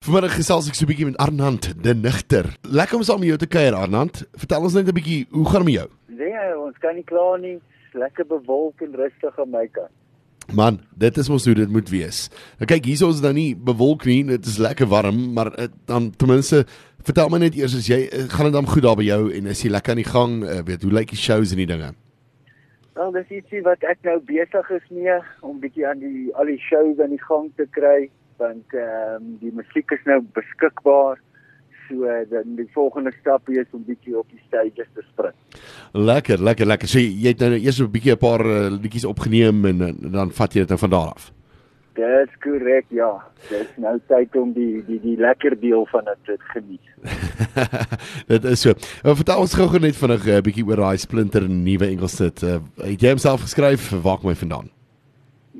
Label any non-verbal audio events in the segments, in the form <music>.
Vanmiddag gesels ek so 'n bietjie met Arnand de Nigter. Lekker om saam met jou te kuier Arnand. Vertel ons net 'n bietjie, hoe gaan dit met jou? Nee, ons kan nie kla nie. Lekker bewolk en rustig aan my kant. Man, dit is mos hoe dit moet wees. Nou kyk, hier is ons nou nie bewolk nie. Dit is lekker warm, maar uh, dan ten minste vertel my net eers as jy uh, gaan dit dan goed daar by jou en is jy lekker aan die gang? Uh, weet hoe lyk die shows en die dinge? Wel, dis ietsie wat ek nou besig is mee om bietjie aan die al die shows aan die gang te kry want ehm um, die musiek is nou beskikbaar. So dan die volgende stap is om bietjie op die stages te spring. Lekker, lekker, lekker. So jy het nou eers 'n bietjie 'n paar uh, liedjies opgeneem en, en dan vat jy dit nou van daar af. Dis korrek, ja. Dis nou tyd om die die die lekker deel van dit te geniet. <laughs> dit is so. Nou vertel ons gou net vinnig 'n uh, bietjie oor daai splinter nuwe Engelstit. Uh, het jy homself geskryf? Waar kom hy vandaan?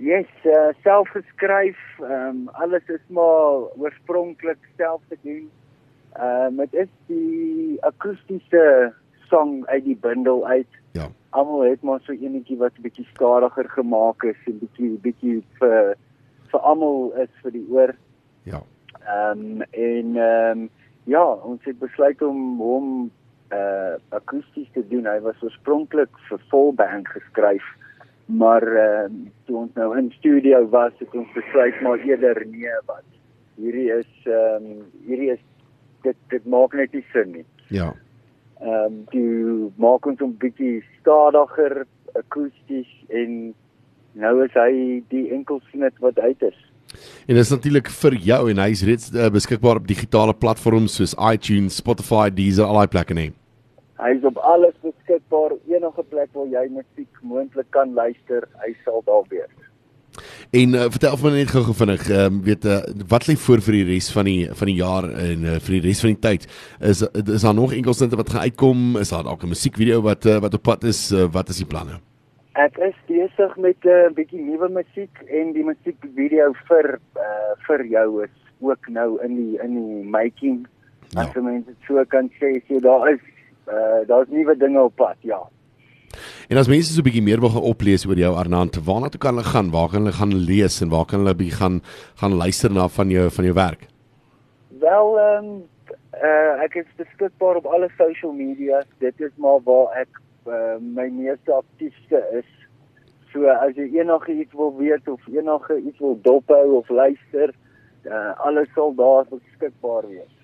Yes, uh, self geskryf. Ehm um, alles is maar oorspronklik self te doen. Ehm um, dit is die akoestiese song uit die bundel uit. Ja. Almal het maar so enetjie wat 'n bietjie stadiger gemaak is en bietjie bietjie vir vir almal is vir die oor. Ja. Ehm um, en ehm um, ja, ons het besluit om hom uh akoesties te doen. Hy was oorspronklik vir vol band geskryf maar uh, toe ons nou in studio was het ons besluit maar eerder nee wat hierdie is ehm um, hierdie is dit dit maak net nie sin nie. Ja. Ehm um, die maak ons 'n bietjie stadiger akoesties en nou is hy die enkelsnit wat uit is. En dit is natuurlik vir jou en hy's reeds uh, beskikbaar op digitale platforms soos iTunes, Spotify, Deezer, al daai plekke nie. Hy is op alles beskikbaar. Enige plek waar jy musiek moontlik kan luister, hy sal daar wees. En uh, vertel vir my net gou vinnig, ehm um, weet uh, wat lê voor vir die res van die van die jaar en uh, vir die res van die tyd? Is is daar nog enkelsinte wat gaan uitkom? Is daar dalk 'n musiekvideo wat uh, wat op pad is? Uh, wat is die planne? Ek is besig met 'n uh, bietjie nuwe musiek en die musiekvideo vir uh, vir jou is ook nou in die in die making. Ja. As mense dit so kan sê, so daar is uh daar's nuwe dinge op pad, ja. En as mense so 'n bietjie meer wil gaan oplees oor jou Arnand, waarna toe kan hulle gaan? Waar kan hulle gaan lees en waar kan hulle bietjie gaan gaan luister na van jou van jou werk? Wel, ehm um, uh ek is beskikbaar op alle social media. Dit is maar waar ek uh, my meeste aktiefste is. So as jy enigiets wil weet of enigiets wil dophou of luister, uh alles sal daar beskikbaar wees.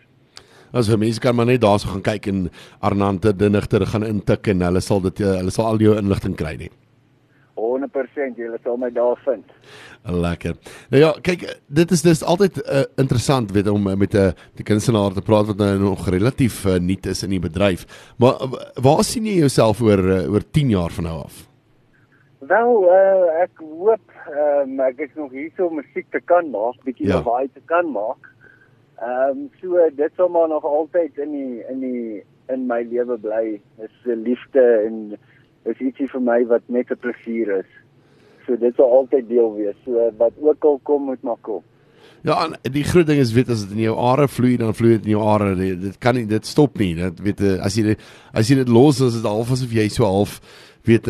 As jy mense kan maar net daarso gaan kyk en Arnante Dinigter gaan intik en hulle sal dit hulle sal al jou inligting kry nie. 100% jy sal my daar vind. Lekker. Nou ja, kyk, dit is dis altyd uh, interessant weet om met 'n uh, die kunstenaar te praat wat nou nog relatief uh, nuut is in die bedryf. Maar uh, waar sien jy jouself oor uh, oor 10 jaar van nou af? Wel, uh, ek hoop um, ek is nog hier om musiek te kan maak, bietjie ja. baie te kan maak. Ehm um, so dit sal maar nog altyd in die in die in my lewe bly. Is 'n liefde en is ietsie vir my wat net 'n plesier is. So dit sal altyd deel wees. So wat ook al kom moet maar kom. Ja, die groot ding is weet as dit in jou are vloei dan vloei dit in jou are. Dit, dit kan nie dit stop nie. Dit weet as jy as jy dit los is dit half asof jy so half weet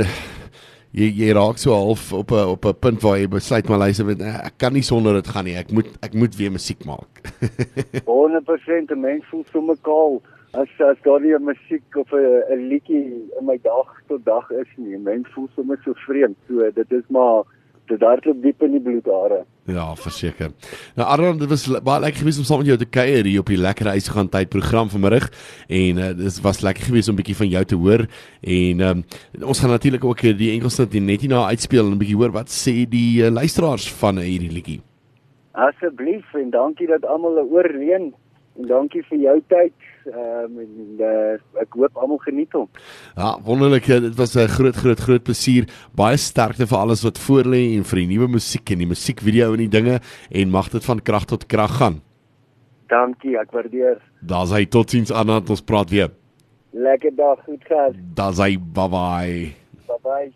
jy jy raak so half op 'n op 'n punt waar jy besluit maar luister met ek kan nie sonder dit gaan nie. Ek moet ek moet weer musiek maak. <laughs> 100% 'n mens voel so mekaal as as daar nie 'n musiek of 'n 'n liedjie in my dag tot dag is nie. Mens voel sommer so vreemd. So dit is maar dit hardloop diep in die bloedare. Ja, verseker. Nou Arnold, dit was baie lekker geweest om saam met jou te kuier hier op die lekker huis gaan tyd program vanmiddag en uh, dit was lekker geweest om 'n bietjie van jou te hoor en um, ons gaan natuurlik ook die Engelsnit net hier na uitspeel en 'n bietjie hoor wat sê die uh, luisteraars van hierdie liedjie. Asseblief en dankie dat almal 'n oor leen en dankie vir jou tyd. Ehm um, en uh, ek hoop almal geniet hom. Ja, wonderlik. Dit was 'n groot groot groot plesier. Baie sterkte vir alles wat voor lê en vir die nuwe musiek en die musiekvideo en die dinge en mag dit van krag tot krag gaan. Dankie, ek waardeer. Daar's hy totiens aan ons praat weer. Lekker dag, goed gaan. Daar's hy. Bye bye. Bye bye.